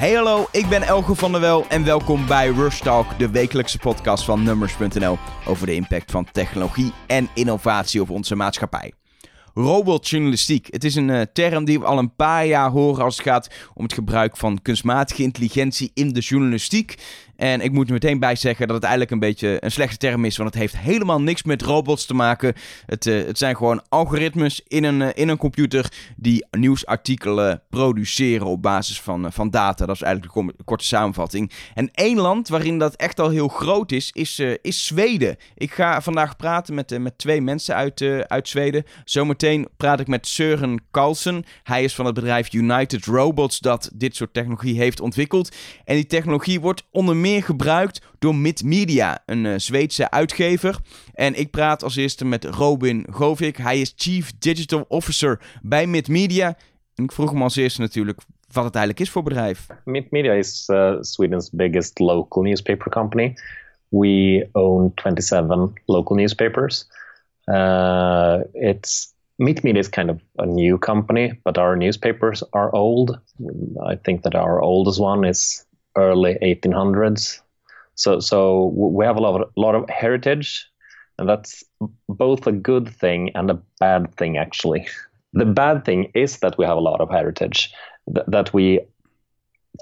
Hey hallo, ik ben Elge van der Wel en welkom bij Rush Talk, de wekelijkse podcast van Numbers.nl over de impact van technologie en innovatie op onze maatschappij. Robotjournalistiek. Het is een uh, term die we al een paar jaar horen als het gaat om het gebruik van kunstmatige intelligentie in de journalistiek. En ik moet er meteen bij zeggen dat het eigenlijk een beetje een slechte term is, want het heeft helemaal niks met robots te maken. Het, uh, het zijn gewoon algoritmes in een, uh, in een computer die nieuwsartikelen produceren op basis van, uh, van data. Dat is eigenlijk de korte samenvatting. En één land waarin dat echt al heel groot is, is, is Zweden. Ik ga vandaag praten met, met twee mensen uit, uit Zweden. Zometeen praat ik met Søren Carlsen. Hij is van het bedrijf United Robots dat dit soort technologie heeft ontwikkeld. En die technologie wordt onder meer gebruikt door Midmedia, een uh, Zweedse uitgever. En ik praat als eerste met Robin Govik. Hij is Chief Digital Officer bij Midmedia. En ik vroeg hem als eerste natuurlijk wat het eigenlijk is voor bedrijf. Midmedia is uh, Sweden's biggest local newspaper company. We own 27 local newspapers. Uh, it's Media is kind of a new company, but our newspapers are old. I think that our oldest one is early 1800s. So so we have a lot of, lot of heritage, and that's both a good thing and a bad thing actually. The bad thing is that we have a lot of heritage, th- that we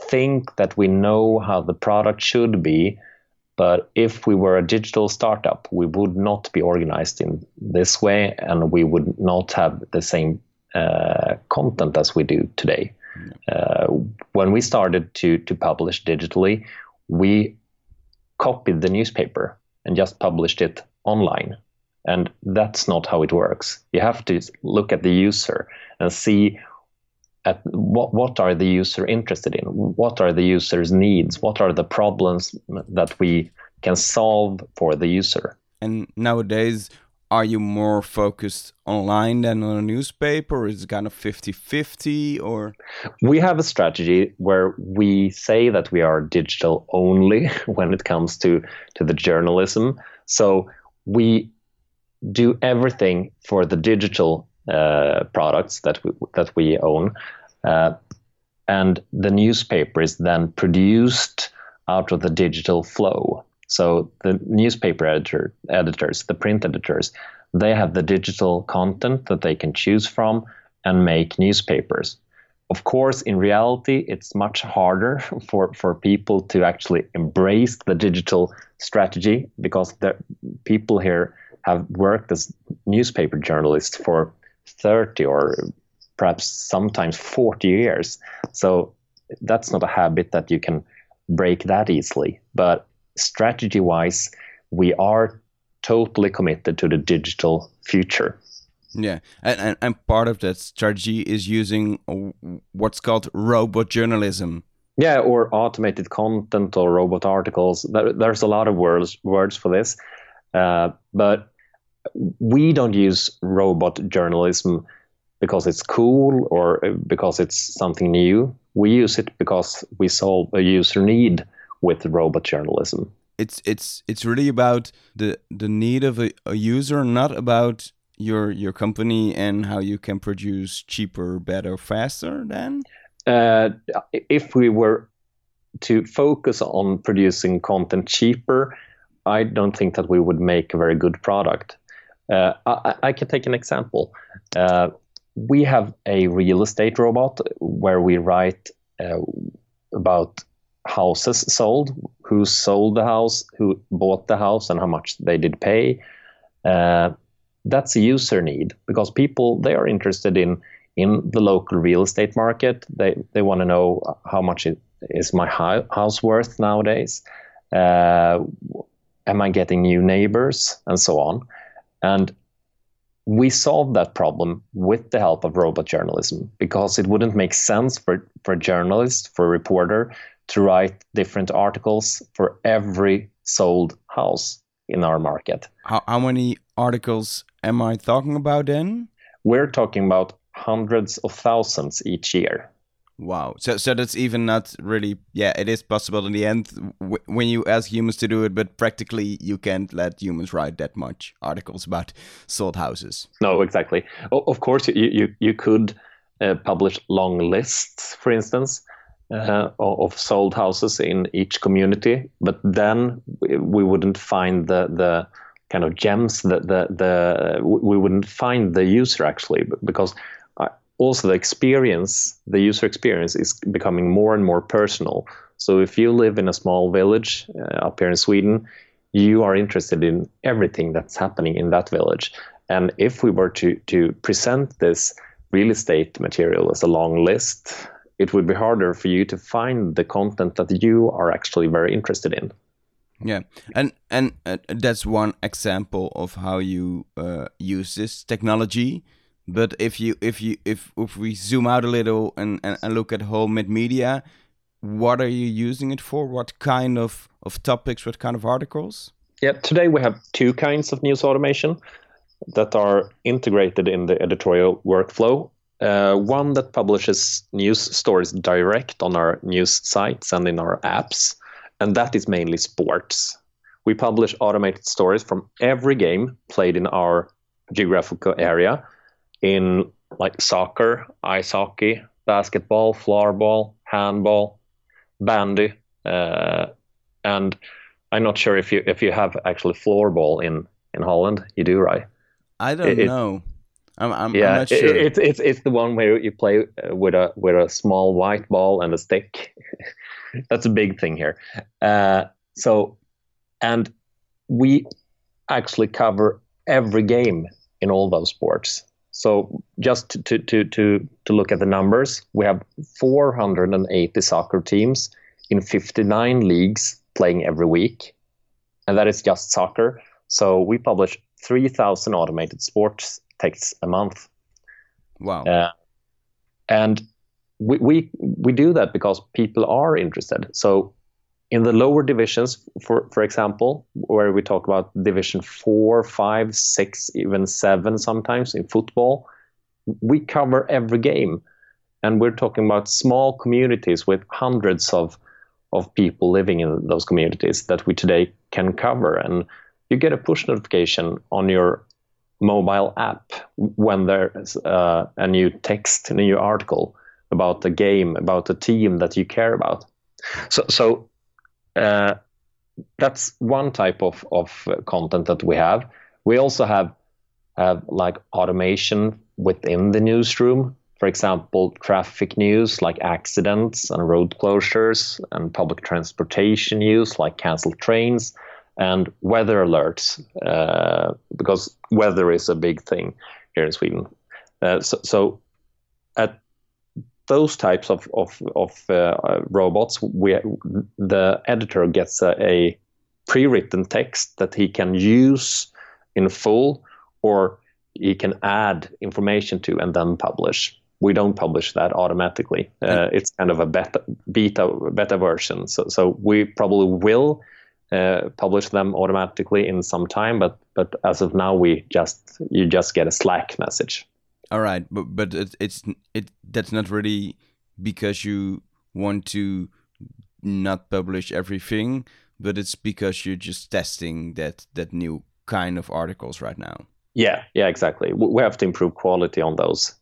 think that we know how the product should be, but if we were a digital startup, we would not be organized in this way, and we would not have the same uh, content as we do today. Uh, when we started to to publish digitally, we copied the newspaper and just published it online. And that's not how it works. You have to look at the user and see at what what are the user interested in, what are the user's needs, what are the problems that we can solve for the user. And nowadays, are you more focused online than on a newspaper? Is it kind of 50 50 or? We have a strategy where we say that we are digital only when it comes to, to the journalism. So we do everything for the digital uh, products that we, that we own. Uh, and the newspaper is then produced out of the digital flow. So the newspaper editor, editors, the print editors, they have the digital content that they can choose from and make newspapers. Of course, in reality, it's much harder for, for people to actually embrace the digital strategy because the people here have worked as newspaper journalists for 30 or perhaps sometimes 40 years. So that's not a habit that you can break that easily. But strategy wise, we are totally committed to the digital future. Yeah, and, and, and part of that strategy is using what's called robot journalism. Yeah, or automated content or robot articles. There's a lot of words words for this, uh, but we don't use robot journalism because it's cool or because it's something new. We use it because we solve a user need with robot journalism. It's it's it's really about the the need of a, a user, not about your your company and how you can produce cheaper, better, faster. Then, uh, if we were to focus on producing content cheaper, I don't think that we would make a very good product. Uh, I, I, can take an example. Uh, we have a real estate robot where we write uh, about houses sold, who sold the house, who bought the house, and how much they did pay. Uh, that's a user need because people they are interested in in the local real estate market. They they want to know how much it, is my house worth nowadays. Uh, am I getting new neighbors and so on, and we solved that problem with the help of robot journalism because it wouldn't make sense for, for a journalist, for a reporter to write different articles for every sold house in our market. How, how many articles am I talking about then? We're talking about hundreds of thousands each year. Wow. So so that's even not really yeah, it is possible in the end when you ask humans to do it, but practically you can't let humans write that much articles about sold houses. No, exactly. Of course you you you could uh, publish long lists, for instance, uh, of sold houses in each community, but then we wouldn't find the the kind of gems that the the we wouldn't find the user actually because uh, also the experience the user experience is becoming more and more personal. So if you live in a small village uh, up here in sweden you are interested in everything that's happening in that village. And if we were to to present this real estate material as a long list it would be harder for you to find the content that you are actually very interested in yeah, and and uh, that's one example of how you uh, use this technology. But if you if you if if we zoom out a little and, and, and look at whole Mitt Media, what are you using it for? What kind of of topics? What kind of articles? Yeah, today we have two kinds of news automation that are integrated in the editorial workflow. Uh, one that publishes news stories direct on our news sites and in our apps and that is mainly sports. We publish automated stories from every game played in our geographical area in like soccer, ice hockey, basketball, floorball, handball, bandy, uh, and I'm not sure if you if you have actually floorball in in Holland. You do, right? I don't it, know. I'm, I'm, yeah, I'm not sure. It, it's it's it's the one where you play uh, with a with a small white ball and a stick. That's a big thing here. Uh, so, and we actually cover every game in all those sports. So just to to to to look at the numbers, we have 480 soccer teams in 59 leagues playing every week, and that is just soccer. So we publish 3,000 automated sports texts a month. Wow! Uh, and we, we we do that because people are interested. So in the lower divisions, for for example, where we talk about division four, five, six, even seven sometimes in football, we cover every game, and we're talking about small communities with hundreds of of people living in those communities that we today can cover, and you get a push notification on your mobile app when there's uh, a new text, a new article about the game, about the team that you care about. So, so uh, that's one type of, of content that we have. We also have have like automation within the newsroom. For example, traffic news like accidents and road closures, and public transportation news like canceled trains, and weather alerts uh, because weather is a big thing here in Sweden. Uh, so, so at those types of of, of uh, robots, we the editor gets a, a, pre-written text that he can use in full, or he can add information to and then publish. We don't publish that automatically. Uh, it's kind of a beta beta beta version. So so we probably will. Uh, publish them automatically in some time, but but as of now, we just you just get a Slack message. All right, but but it, it's it that's not really because you want to not publish everything, but it's because you're just testing that that new kind of articles right now. Yeah, yeah, exactly. We have to improve quality on those.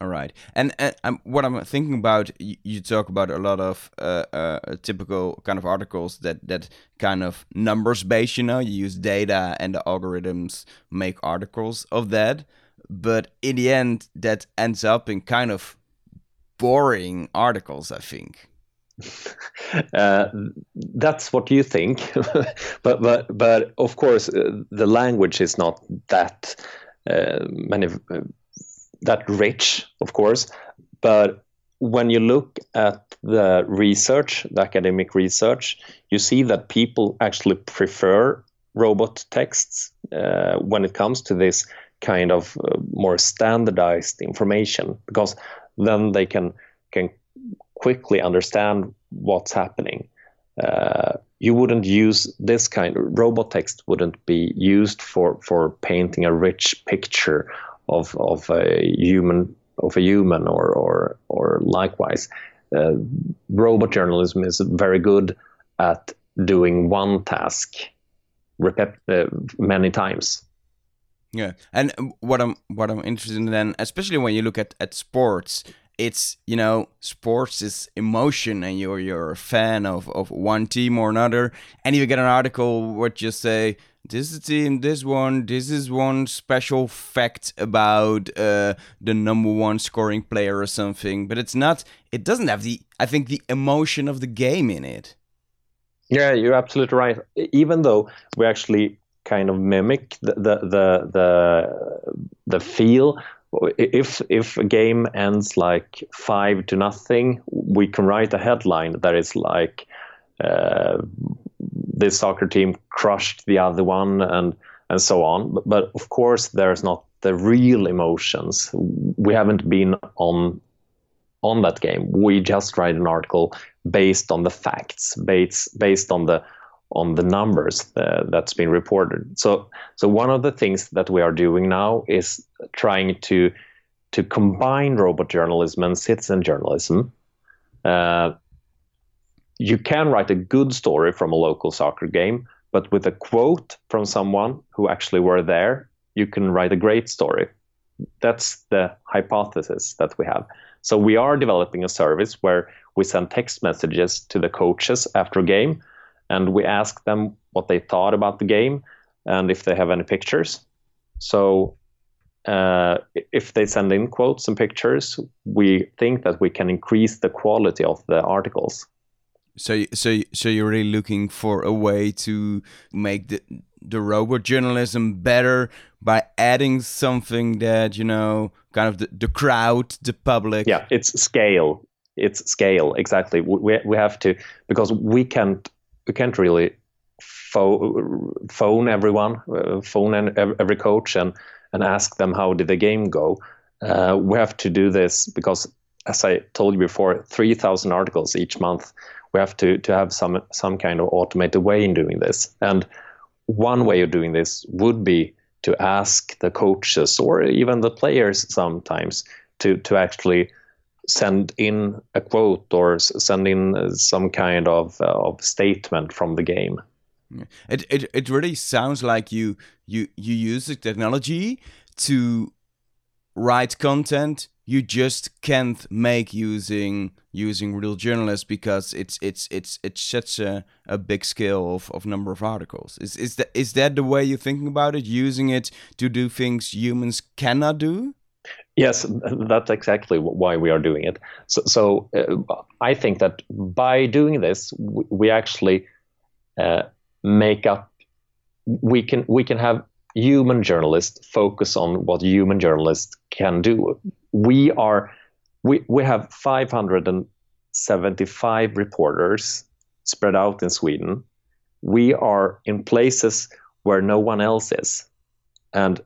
All right, and, and um, what I'm thinking about, you, you, talk about a lot of uh, uh, typical kind of articles that that kind of numbers based. You know, you use data and the algorithms make articles of that but in the end, that ends up in kind of boring articles. I think. Uh, that's what you think, but but but of course uh, the language is not that uh, many uh, that rich, of course. But when you look at the research, the academic research, you see that people actually prefer robot texts uh, when it comes to this kind of uh, more standardized information because then they can can quickly understand what's happening. Uh, you wouldn't use this kind of robot text wouldn't be used for for painting a rich picture of of a human of a human or or or likewise. Uh, robot journalism is very good at doing one task repeat, uh, many times yeah, and what I'm what I'm interested in then, especially when you look at at sports, it's you know sports is emotion and you're you're a fan of of one team or another and you get an article where you say this is team this one this is one special fact about uh, the number one scoring player or something but it's not it doesn't have the i think the emotion of the game in it. Yeah you're absolutely right. Even though we actually kind of mimic the the the the, the feel if if a game ends like five to nothing, we can write a headline that is like uh, this soccer team crushed the other one and and so on. But, but of course, there's not the real emotions. We haven't been on on that game. We just write an article based on the facts, based based on the on the numbers uh, that's been reported. So, so one of the things that we are doing now is trying to to combine robot journalism and citizen journalism. Uh, you can write a good story from a local soccer game, but with a quote from someone who actually were there, you can write a great story. That's the hypothesis that we have. So we are developing a service where we send text messages to the coaches after a game and we ask them what they thought about the game and if they have any pictures. So uh, if they send in quotes and pictures, we think that we can increase the quality of the articles. So, so, so you're really looking for a way to make the the robot journalism better by adding something that you know, kind of the, the crowd, the public. Yeah, it's scale. It's scale exactly. We we have to because we can't we can't really phone, phone everyone, uh, phone every coach, and and ask them how did the game go. Uh, we have to do this because, as I told you before, three thousand articles each month. We have to to have some some kind of automated way in doing this, and one way of doing this would be to ask the coaches or even the players sometimes to to actually send in a quote or send in some kind of, uh, of statement from the game. It, it it really sounds like you you you use the technology to write content you just can't make using using real journalists because it's it's it's it's such a, a big scale of, of number of articles. Is is that is that the way you're thinking about it? Using it to do things humans cannot do? Yes, that's exactly why we are doing it. So, so uh, I think that by doing this, we actually uh, make up. We can we can have human journalists focus on what human journalists can do. We are we we have 575 reporters spread out in Sweden. We are in places where no one else is, and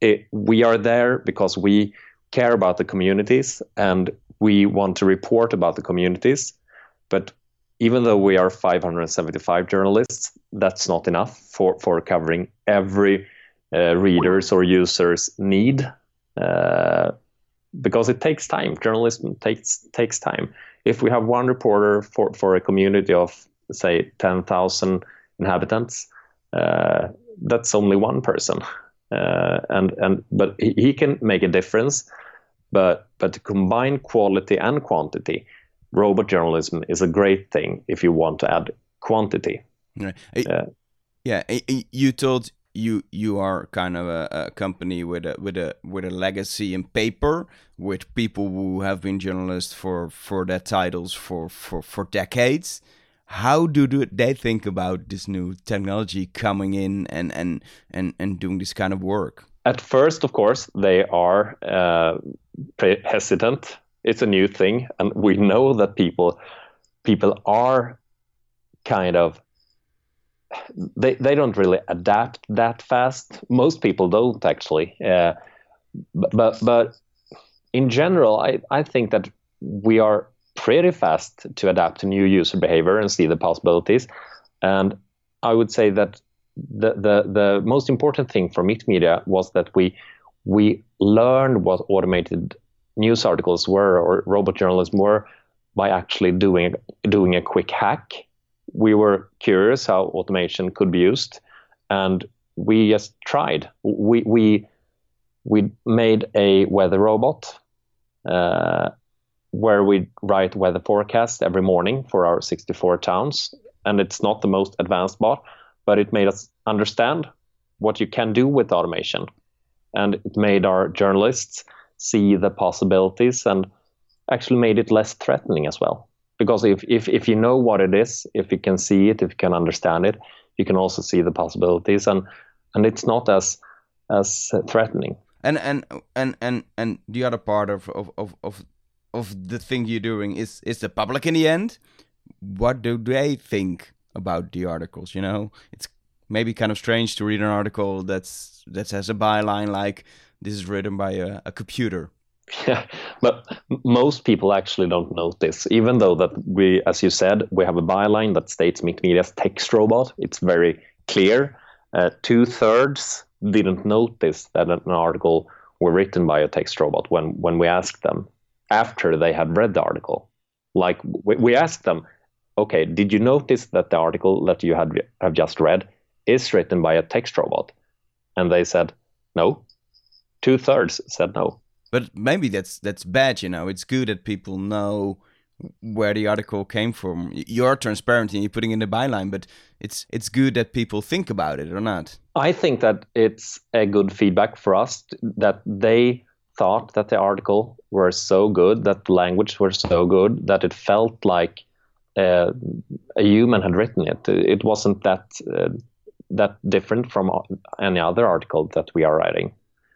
it, we are there because we care about the communities and we want to report about the communities. But even though we are 575 journalists, that's not enough for, for covering every uh, reader's or user's need uh, because it takes time. Journalism takes takes time. If we have one reporter for, for a community of say 10,000 inhabitants, uh, that's only one person uh, and and but he, he can make a difference. But but to combine quality and quantity, robot journalism is a great thing if you want to add quantity. Right. Uh, yeah, you told you you are kind of a, a, company with a with a with a legacy in paper with people who have been journalists for for their titles for for for decades. How do they think about this new technology coming in and and and, and doing this kind of work? At first of course they are uh, hesitant. It's a new thing and we know that people people are kind of they they don't really adapt that fast most people don't actually uh, but, but in general i i think that we are pretty fast to adapt to new user behavior and see the possibilities. And I would say that the the, the most important thing for Mitt Media was that we we learned what automated news articles were or robot journalism were by actually doing doing a quick hack. We were curious how automation could be used, and we just tried. We we we made a weather robot uh, where we write weather forecasts every morning for our 64 towns. And it's not the most advanced bot, but it made us understand what you can do with automation. And it made our journalists see the possibilities and actually made it less threatening as well. Because if, if, if you know what it is, if you can see it, if you can understand it, you can also see the possibilities and, and it's not as as threatening. And and and and and the other part of of of of, of the thing you're doing is is the public in the end. What do they think about the articles? You know, it's maybe kind of strange to read an article that's that has a byline like this is written by a, a computer. Yeah, but most people actually don't notice, even though that we, as you said, we have a byline that states Mitt Media's text robot. It's very clear. Uh, two thirds didn't notice that an article were written by a text robot when when we asked them after they had read the article. Like we, we asked them, okay, did you notice that the article that you had have just read is written by a text robot? And they said no. Two thirds said no. But maybe that's that's bad, you know. It's good that people know where the article came from. You're transparent and you're putting in the byline, but it's it's good that people think about it or not. I think that it's a good feedback for us that they thought that the article were so good, that the language were so good that it felt like uh, a human had written it. It wasn't that uh, that different from any other article that we are writing.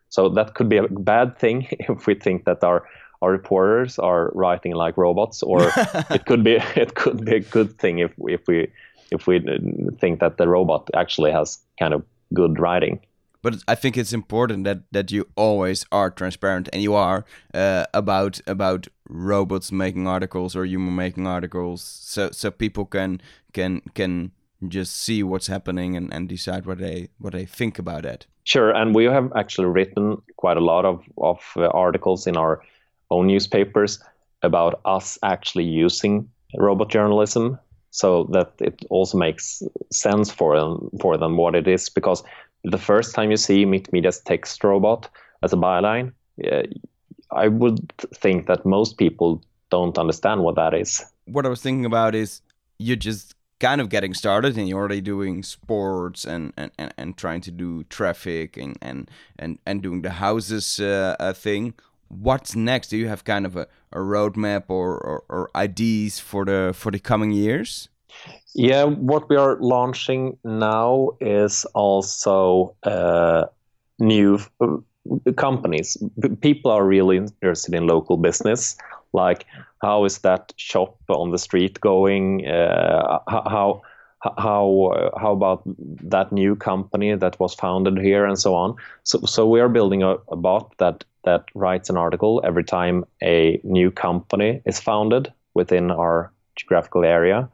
So that could be a bad thing if we think that our our reporters are writing like robots, or it could be it could be a good thing if if we if we think that the robot actually has kind of good writing. But I think it's important that that you always are transparent, and you are uh, about about robots making articles or human making articles, so so people can can can just see what's happening and, and decide what they what they think about it. Sure, and we have actually written quite a lot of of uh, articles in our own newspapers about us actually using robot journalism so that it also makes sense for them for them what it is because the first time you see Mitt Media's text robot as a byline uh, I would think that most people don't understand what that is. What I was thinking about is you're just kind of getting started and you're already doing sports and, and, and, and trying to do traffic and, and, and, and doing the houses uh, uh, thing what's next? Do you have kind of a, a roadmap or, or, or ideas for the for the coming years? Yeah, what we are launching now is also uh, new uh, companies. People are really interested in local business. Like, how is that shop on the street going? Uh, how how uh, how about that new company that was founded here and so on so so we are building a, a bot that that writes an article every time a new company is founded within our geographical area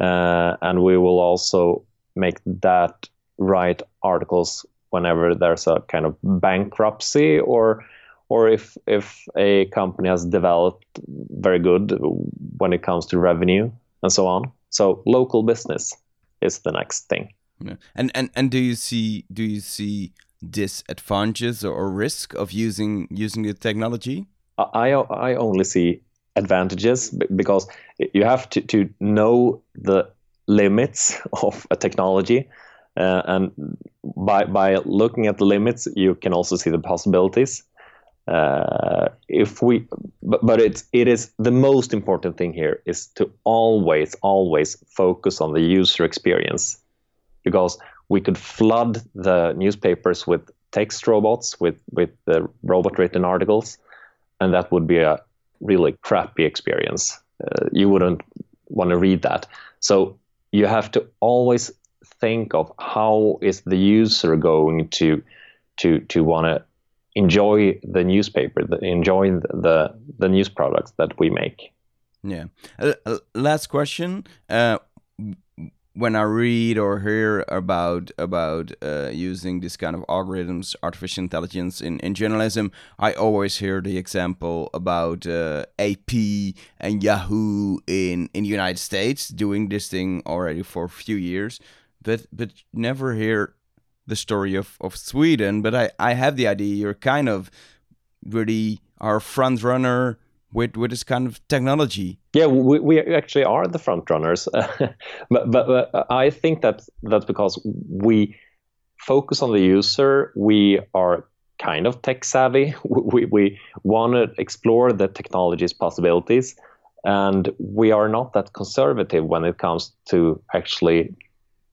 uh, and we will also make that write articles whenever there's a kind of bankruptcy or or if if a company has developed very good when it comes to revenue and so on so local business is the next thing. Yeah. And and and do you see do you see disadvantages or risk of using using the technology? I I only see advantages because you have to to know the limits of a technology. Uh, and by by looking at the limits, you can also see the possibilities. Uh, if we but, but it's it is the most important thing here is to always always focus on the user experience. Because we could flood the newspapers with text robots with with the robot written articles and that would be a really crappy experience. Uh, you wouldn't want to read that. So you have to always think of how is the user going to to to want to enjoy the newspaper, the, enjoy the the news products that we make. Yeah. Uh, uh, last question. Uh, when I read or hear about about uh, using this kind of algorithms, artificial intelligence in, in journalism, I always hear the example about uh, AP and Yahoo in in the United States doing this thing already for a few years, but but never hear the story of, of Sweden, but I, I have the idea you're kind of really our front runner with with this kind of technology. Yeah, we, we actually are the front runners, but, but, but I think that that's because we focus on the user. We are kind of tech savvy. We we want to explore the technology's possibilities, and we are not that conservative when it comes to actually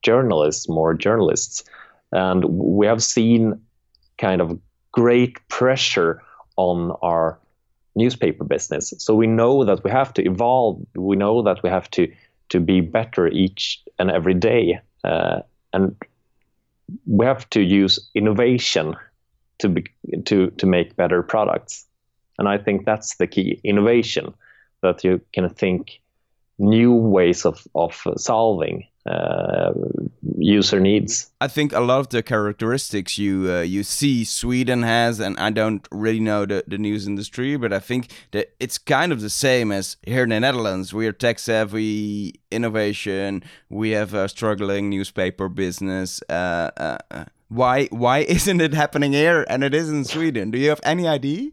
journalists, more journalists, and we have seen kind of great pressure on our newspaper business. So we know that we have to evolve. We know that we have to to be better each and every day, uh, and we have to use innovation to be, to to make better products. And I think that's the key innovation that you can think new ways of of solving uh, user needs. I think a lot of the characteristics you uh, you see Sweden has, and I don't really know the, the news industry, but I think that it's kind of the same as here in the Netherlands. We are tech savvy, innovation. We have a struggling newspaper business. Uh, uh, uh why why isn't it happening here and it is in Sweden? Do you have any idea?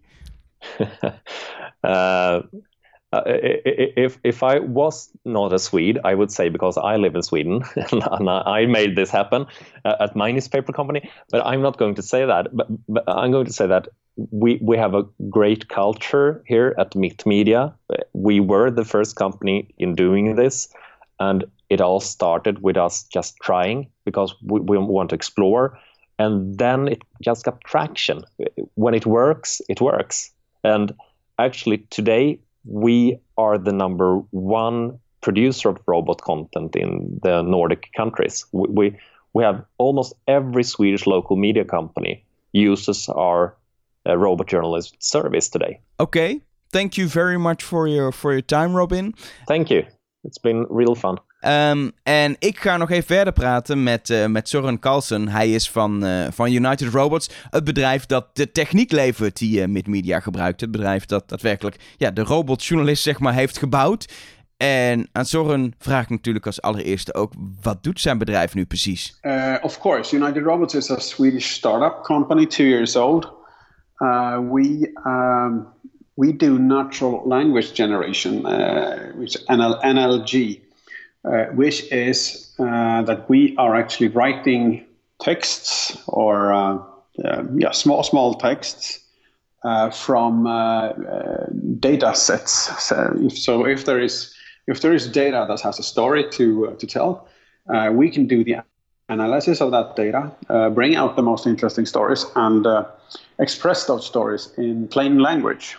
Uh, if if I was not a Swede, I would say because I live in Sweden and I made this happen uh, at my newspaper company. But I'm not going to say that. But, but I'm going to say that we we have a great culture here at Mitt Media. We were the first company in doing this, and it all started with us just trying because we, we want to explore, and then it just got traction. When it works, it works, and actually today we are the number one producer of robot content in the Nordic countries. We, we, we have almost every Swedish local media company uses our uh, robot journalist service today. Okay, thank you very much for your for your time, Robin. Thank you. It's been real fun. Um, en ik ga nog even verder praten met, uh, met Soren Carlsen. Hij is van, uh, van United Robots, het bedrijf dat de techniek levert die uh, Midmedia gebruikt. Het bedrijf dat daadwerkelijk ja, de robotjournalist zeg maar, heeft gebouwd. En aan Soren vraag ik natuurlijk als allereerste ook, wat doet zijn bedrijf nu precies? Of course, United Robots is a Swedish startup company, two years old. We um, we do natural language generation, which NL, NLG, which is uh, that we are actually writing texts or uh, yeah, small small texts uh, from uh, data sets. So if, so if there is if there is data that has a story to to tell, we can do the analysis of that data, bring out the most interesting stories, and express those stories in plain language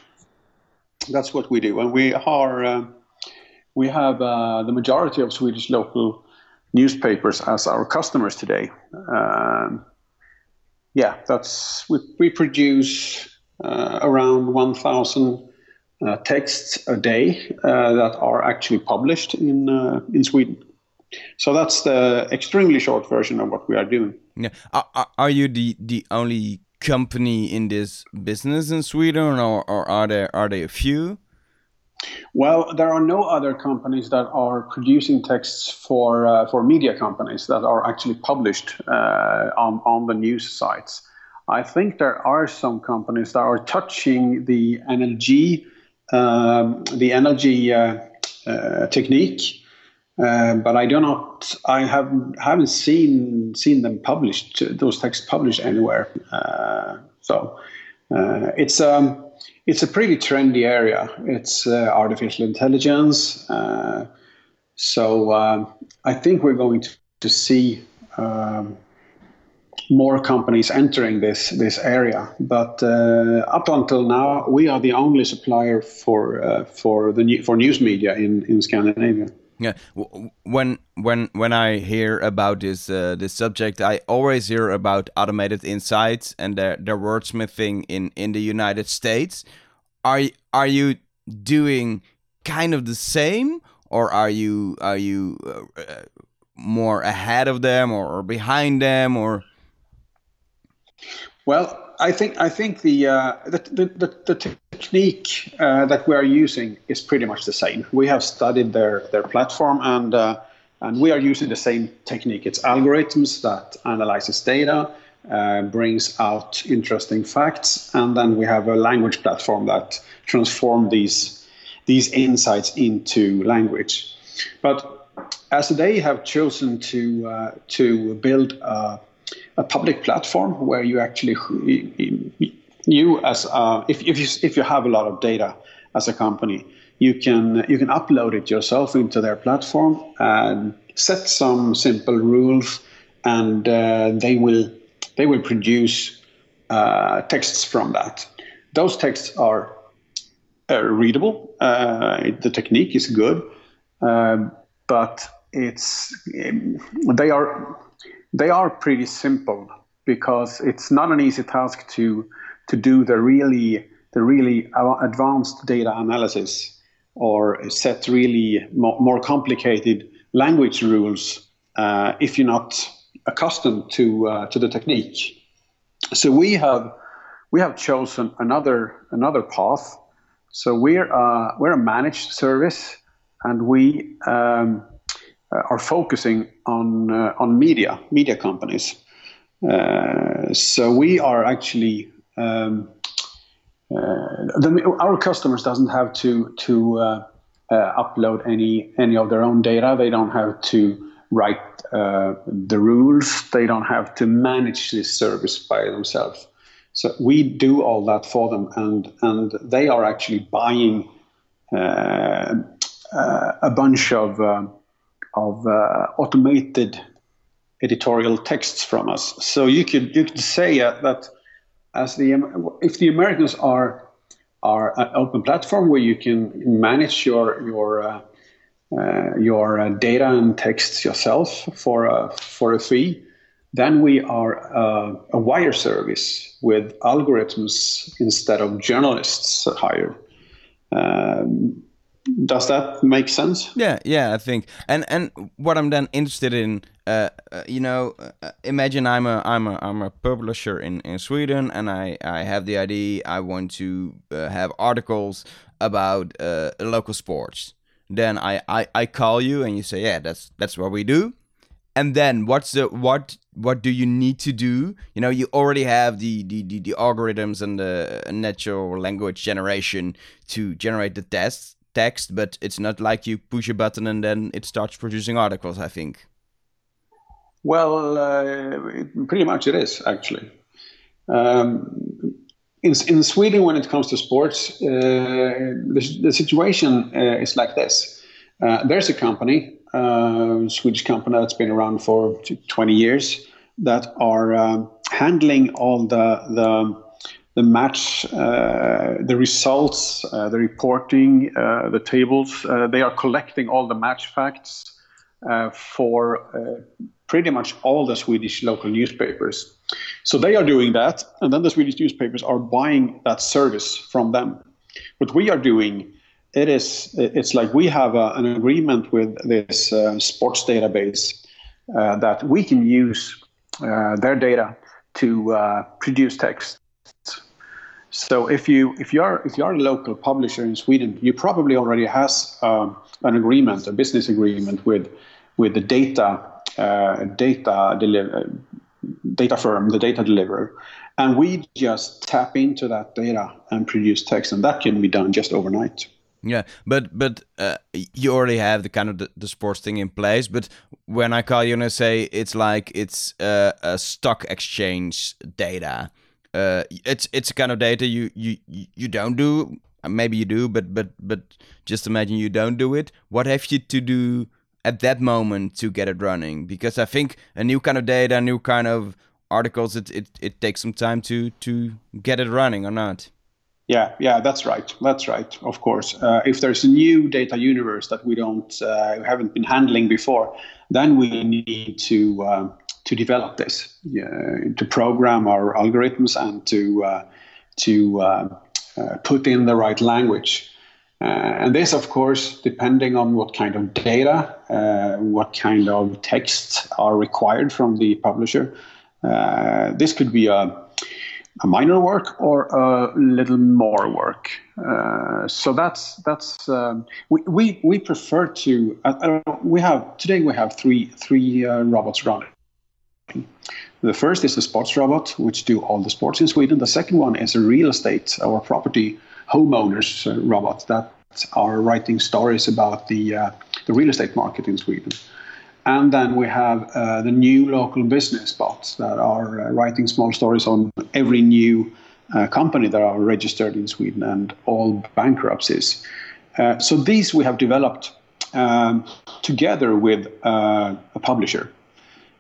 that's what we do, and we are uh, we have uh, the majority of Swedish local newspapers as our customers today. Um, yeah, that's we, we produce uh, around 1,000 uh, texts a day uh, that are actually published in uh, in Sweden. So that's the extremely short version of what we are doing. Yeah, are, are you the the only company in this business in Sweden, or, or are there are there a few? Well, there are no other companies that are producing texts for uh, for media companies that are actually published uh, on on the news sites. I think there are some companies that are touching the NLG um, the NLG uh, uh technique uh, but I do not. I have haven't seen seen them published. Those texts published anywhere. Uh, so uh, it's um it's a pretty trendy area. It's uh, artificial intelligence. Uh, so um, I think we're going to, to see um, more companies entering this this area. But up until now, we are the only supplier for for the for news media in in Scandinavia. Yeah, when when when I hear about this uh, this subject, I always hear about automated insights and their their wordsmithing in in the United States. Are are you doing kind of the same, or are you are you uh, uh more ahead of them or, or behind them, or? Well, I think I think the uh, the, the, the, technique uh, that we are using is pretty much the same. We have studied their their platform and uh, and we are using the same technique. It's algorithms that analyzes data, uh, brings out interesting facts, and then we have a language platform that transforms these these insights into language. But as they have chosen to uh, to build a, a, public platform where you actually you as uh, if if you if you have a lot of data as a company, you can you can upload it yourself into their platform and set some simple rules, and uh, they will they will produce uh, texts from that. Those texts are uh, readable. Uh, the technique is good, um, but it's they are they are pretty simple because it's not an easy task to to do the really the really advanced data analysis or set really more, more complicated language rules uh, if you're not accustomed to uh, to the technique. So we have we have chosen another another path. So we're uh, we're a managed service, and we um, are focusing on uh, on media media companies. Uh, so we are actually um, the, our customers doesn't have to to upload any any of their own data. They don't have to write uh, the rules. They don't have to manage this service by themselves. So we do all that for them, and and they are actually buying uh, uh, a bunch of of uh, automated editorial texts from us. So you could you could say uh, that as the if the Americans are are an open platform where you can manage your your uh, uh, your uh, data and texts yourself for a for a fee, then we are uh, a wire service with algorithms instead of journalists hired. Um, does that make sense? Yeah yeah i think. And and what i'm then interested in uh, uh you know uh, imagine i'm a i'm a i'm a publisher in in sweden and i i have the idea i want to uh, have articles about uh, local sports. Then I, I i call you and you say yeah that's that's what we do. And then what's the what what do you need to do? You know you already have the the, the, the algorithms and the natural language generation to generate the tests text, but it's not like you push a button and then it starts producing articles, I think. Well, uh, pretty much it is, actually. Um, in, in Sweden, when it comes to sports, uh, the, the, situation uh, is like this. Uh, there's a company, a uh, Swedish company that's been around for 20 years, that are uh, handling all the, the the match, uh, the results, uh, the reporting, uh, the tables. Uh, they are collecting all the match facts uh, for uh, pretty much all the Swedish local newspapers. So they are doing that, and then the Swedish newspapers are buying that service from them. What we are doing, it is it's like we have a, an agreement with this sports database that we can use their data to produce text so if you if you are if you are a local publisher in Sweden, you probably already has um, an agreement, a business agreement with with the data uh, data deliver data firm, the data deliverer, and we just tap into that data and produce text, and that can be done just overnight. Yeah, but but uh, you already have the kind of the, the, sports thing in place. But when I call you and I say it's like it's uh, a stock exchange data, uh, it's it's a kind of data you you you don't do. Maybe you do, but but but just imagine you don't do it. What have you to do at that moment to get it running? Because I think a new kind of data, a new kind of articles, it it, it takes some time to to get it running or not. Yeah, yeah, that's right. That's right. Of course, uh, if there's a new data universe that we don't uh, haven't been handling before, then we need to uh, to develop this, uh, to program our algorithms and to uh, to uh, uh, put in the right language. Uh, and this, of course, depending on what kind of data, what kind of texts are required from the publisher. this could be a a minor work or a little more work. Uh, so that's that's um, we, we we prefer to uh, we have today we have three three uh, robots running. The first is a sports robot, which do all the sports in Sweden. The second one is a real estate or property homeowners uh, robot that are writing stories about the uh, the real estate market in Sweden. And then we have uh, the new local business bots that are uh, writing small stories on every new uh, company that are registered in Sweden and all bankruptcies. Uh, so these we have developed um, together with a publisher.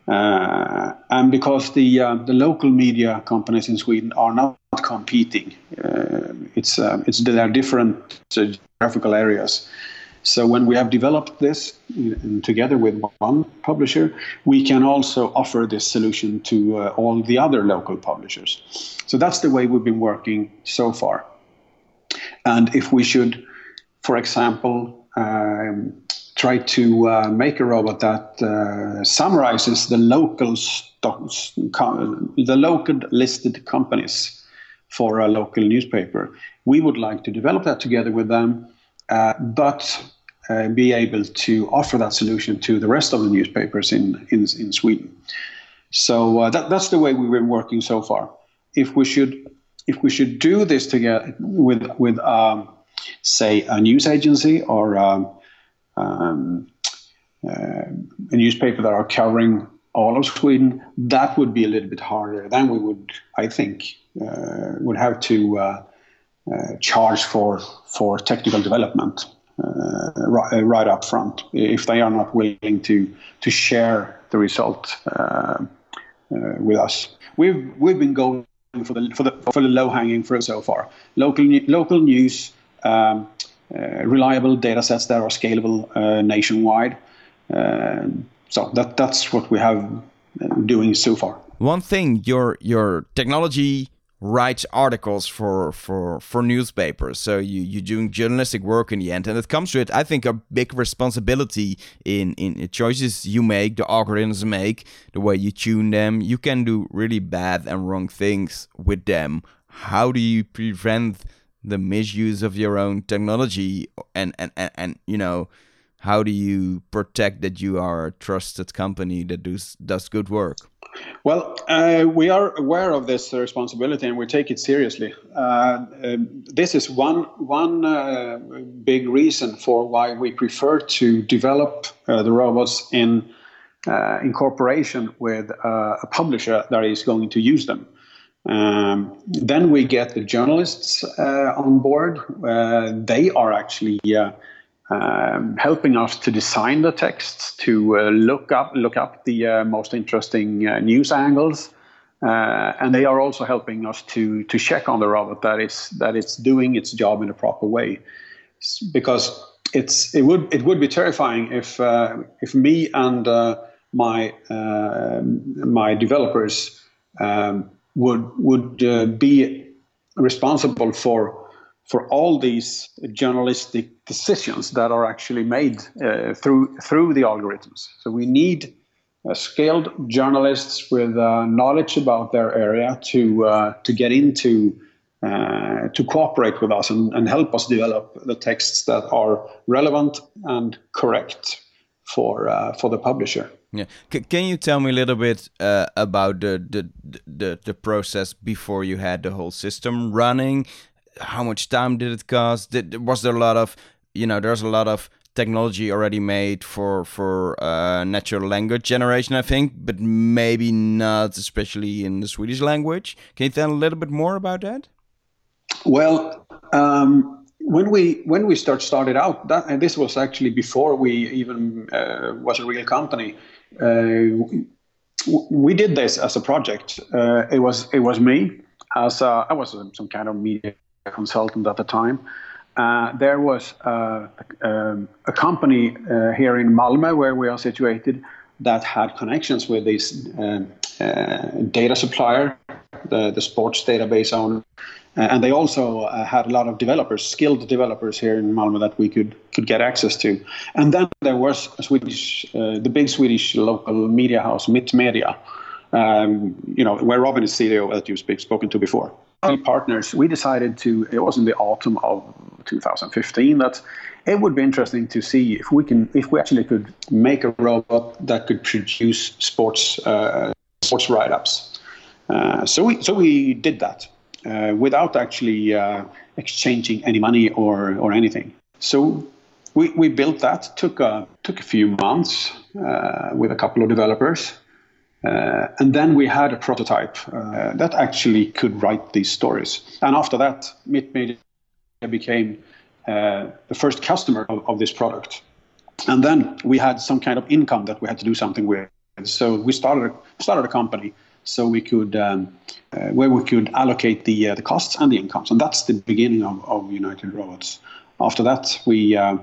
Uh, and because the the local media companies in Sweden are not competing, it's it's there are different geographical areas. So when we have developed this together with one publisher, we can also offer this solution to uh, all the other local publishers. So that's the way we've been working so far. And if we should, for example, um, try to uh, make a robot that uh, summarizes the local stocks, the local listed companies for a local newspaper, we would like to develop that together with them. Uh, but uh, be able to offer that solution to the rest of the newspapers in, in, in Sweden. So uh, that, that's the way we've been working so far. If we should if we should do this together with with um, say a news agency or um, um, uh, a newspaper that are covering all of Sweden, that would be a little bit harder. Then we would, I think, uh, would have to uh, uh charge for for technical development. Uh, right, uh, right up front if they are not willing to to share the result with us. We've we've been going for the for the for the low hanging fruit so far. Local local news, um, reliable data sets that are scalable uh, nationwide. Uh, so that that's what we have doing so far. One thing your your technology writes articles for for for newspapers so you you're doing journalistic work in the end and it comes with i think a big responsibility in in the choices you make the algorithms make the way you tune them you can do really bad and wrong things with them how do you prevent the misuse of your own technology and and and, and you know how do you protect that you are a trusted company that does does good work well, uh, we are aware of this responsibility and we take it seriously. Uh, um, this is one one uh, big reason for why we prefer to develop uh, the robots in uh, in cooperation with uh, a publisher that is going to use them. Um, then we get the journalists on board. they are actually um, helping us to design the texts, to uh, look up look up the uh, most interesting uh, news angles, uh, and they are also helping us to to check on the robot that is that it's doing its job in a proper way, because it's it would it would be terrifying if uh, if me and uh, my my developers um, would would be responsible for for all these journalistic decisions that are actually made uh, through through the algorithms. So we need uh, skilled journalists with uh, knowledge about their area to uh, to get into uh, to cooperate with us and, and help us develop the texts that are relevant and correct for uh, for the publisher. Yeah, C can you tell me a little bit uh, about the, the the the process before you had the whole system running? how much time did it cost? Did, was there a lot of, you know, there's a lot of technology already made for for uh, natural language generation, I think, but maybe not, especially in the Swedish language. Can you tell a little bit more about that? Well, um, when we when we start started out, that and this was actually before we even uh, was a real company. Uh, we did this as a project. Uh, it was it was me as a, I was some kind of media consultant at the time. Uh, there was uh, um, a company uh, here in Malmö, where we are situated, that had connections with this um, data supplier, the, the sports database owner. Uh, and they also uh, had a lot of developers, skilled developers here in Malmö that we could could get access to. And then there was Swedish, the big Swedish local media house, Mitt Media, um, you know, where Robin is CEO, that you've spoken to before partners, we decided to, it was in the autumn of 2015, that it would be interesting to see if we can, if we actually could make a robot that could produce sports, uh, sports write-ups. Uh, so we, so we did that uh, without actually uh, exchanging any money or, or anything. so we, we built that. took a took a few months uh, with a couple of developers, uh, and then we had a prototype that actually could write these stories. And after that, Media became the first customer of, of this product. And then we had some kind of income that we had to do something with. So we started started a company so we could um, uh, where we could allocate the uh, the costs and the incomes, and that's the beginning of, of United Robots. After that, we uh,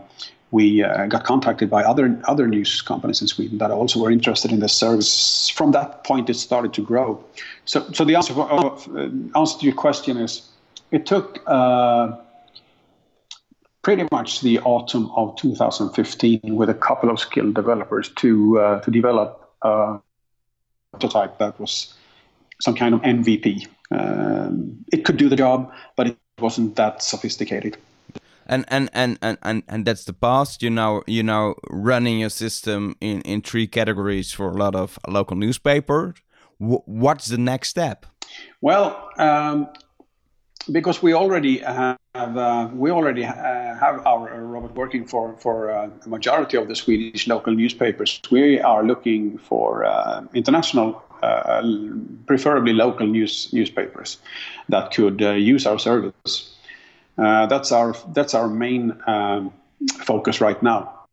we uh, got contacted by other other news companies in Sweden that also were interested in the service. From that point, it started to grow. So, so the answer for, uh, answer to your question is, it took uh, pretty much the autumn of 2015 with a couple of skilled developers to uh, to develop prototype that was some kind of MVP. Um, it could do the job, but it wasn't that sophisticated. And and and and and, and that's the past. You now you now running your system in in three categories for a lot of local newspapers w what's the next step? Well um, because we already have uh, we already uh, have our robot working for for uh, a majority of the Swedish local newspapers. We are looking for uh, international, uh, preferably local news newspapers that could uh, use our service. Uh, that's our that's our main um, focus right now,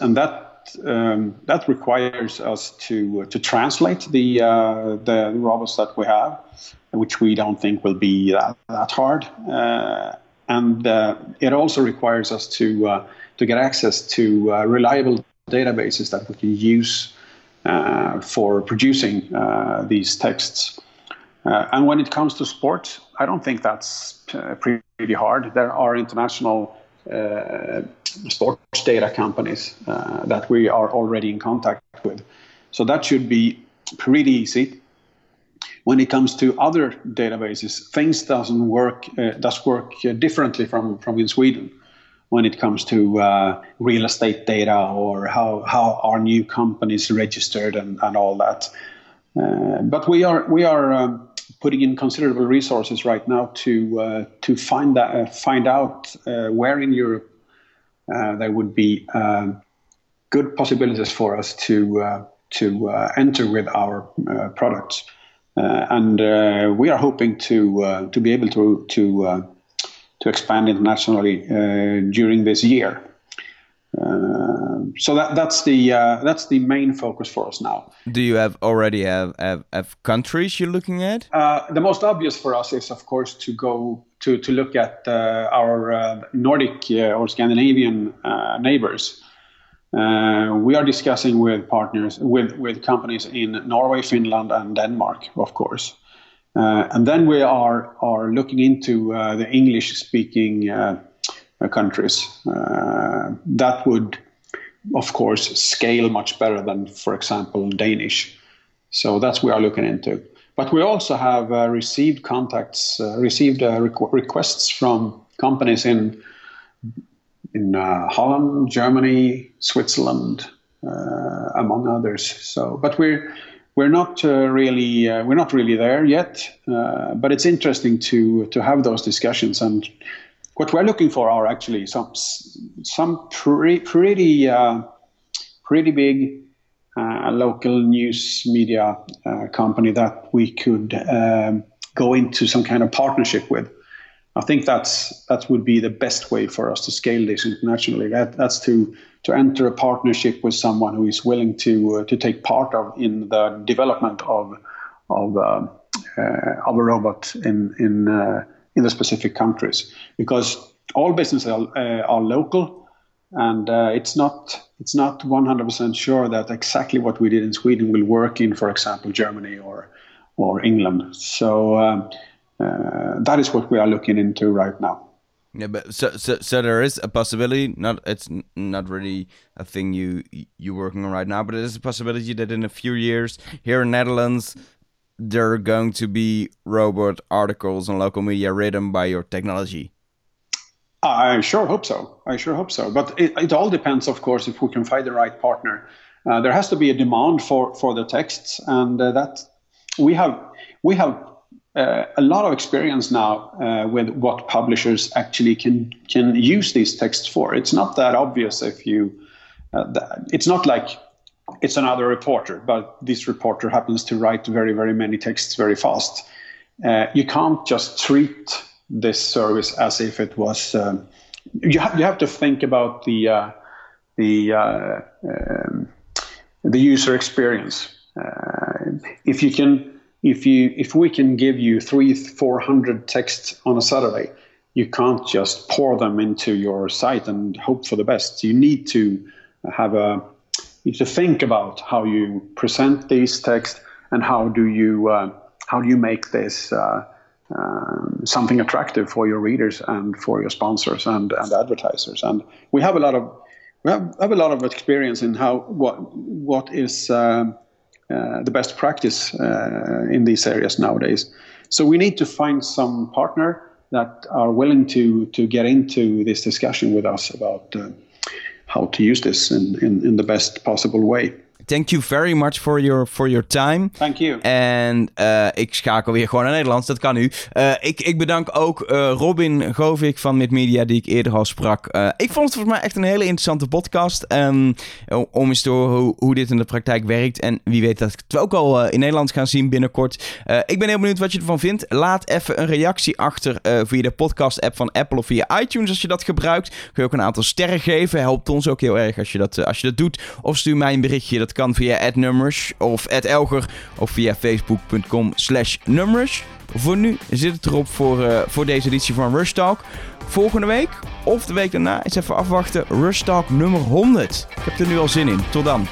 and that um, that requires us to uh, to translate the uh, the robots that we have, which we don't think will be that, that hard, uh, and uh, it also requires us to uh, to get access to reliable databases that we can use for producing these texts. Uh, and when it comes to sport, I don't think that's uh, pretty hard. There are international uh, sports data companies uh, that we are already in contact with. So that should be pretty easy. When it comes to other databases, things doesn't work uh, does work differently from, from in Sweden when it comes to uh, real estate data or how, how are new companies registered and, and all that. but we are we are um, putting in considerable resources right now to uh, to find that uh, find out uh, where in Europe uh, Uh, there would be um, good possibilities for us to uh, to uh, enter with our uh, products, uh, and we are hoping to to be able to to to expand internationally during this year. Um, so that that's the uh, that's the main focus for us now. Do you have already have have, have countries you're looking at? Uh, the most obvious for us is, of course, to go to to look at uh, our uh, Nordic uh, or Scandinavian uh, neighbors. we are discussing with partners with with companies in Norway, Finland, and Denmark, of course. and then we are are looking into the English-speaking uh, countries. Uh, that would, of course, scale much better than, for example, Danish. So that's we are looking into. But we also have uh, received contacts, uh, received uh, requ- requests from companies in in uh, Holland, Germany, Switzerland, among others. So, but we're we're not really we're not really there yet. but it's interesting to to have those discussions and what we're looking for are actually some some pre, pretty uh, pretty big uh, local news media uh, company that we could um, go into some kind of partnership with. I think that's that would be the best way for us to scale this internationally. That, that's to to enter a partnership with someone who is willing to uh, to take part of in the development of of uh, uh, of a robot in in in the specific countries because all businesses are, uh, are local and uh, it's not it's not 100% sure that exactly what we did in Sweden will work in for example Germany or or England so um, uh, that is what we are looking into right now yeah, but so, so so there is a possibility. Not it's not really a thing you you're working on right now, but it is a possibility that in a few years here in Netherlands there are going to be robot articles on local media written by your technology? I sure hope so. I sure hope so. But it, it all depends, of course, if we can find the right partner. Uh, there has to be a demand for, for the texts, and uh, that we have we have uh, a lot of experience now uh, with what publishers actually can can use these texts for. It's not that obvious if you. Uh, it's not like it's another reporter, but this reporter happens to write very very many texts very fast. Uh, you can't just treat this service as if it was. Um, you have you have to think about the uh, the uh, um, the user experience. if you can if you if we can give you three four hundred texts on a Saturday, you can't just pour them into your site and hope for the best. You need to have a you to think about how you present these texts and how do you uh, how do you make this uh, um, something attractive for your readers and for your sponsors and, and advertisers. And we have a lot of we have, have a lot of experience in how what what is. Uh, uh, the best practice uh, in these areas nowadays. So we need to find some partner that are willing to to get into this discussion with us about uh, how to use this in, in, in the best possible way. Thank you very much for your, for your time. Thank you. En uh, ik schakel weer gewoon naar Nederlands, dat kan nu. Uh, ik, ik bedank ook uh, Robin Govik van Midmedia, die ik eerder al sprak. ik vond het volgens mij echt een hele interessante podcast. Um, om eens te horen hoe, hoe, dit in de praktijk werkt. En wie weet dat ik het ook al in Nederland gaan zien binnenkort. ik ben heel benieuwd wat je ervan vindt. Laat even een reactie achter via de podcast-app van Apple of via iTunes als je dat gebruikt. Kun je ook een aantal sterren geven. Helpt ons ook heel erg als je dat, als je dat doet. Of stuur mij een berichtje. Dat kan via nummers of @elger of via facebook.com slash nummers. Voor nu zit het erop voor, uh, voor deze editie van Rush Talk. Volgende week of de week daarna is even afwachten Rush Talk nummer 100. Ik heb er nu al zin in. Tot dan.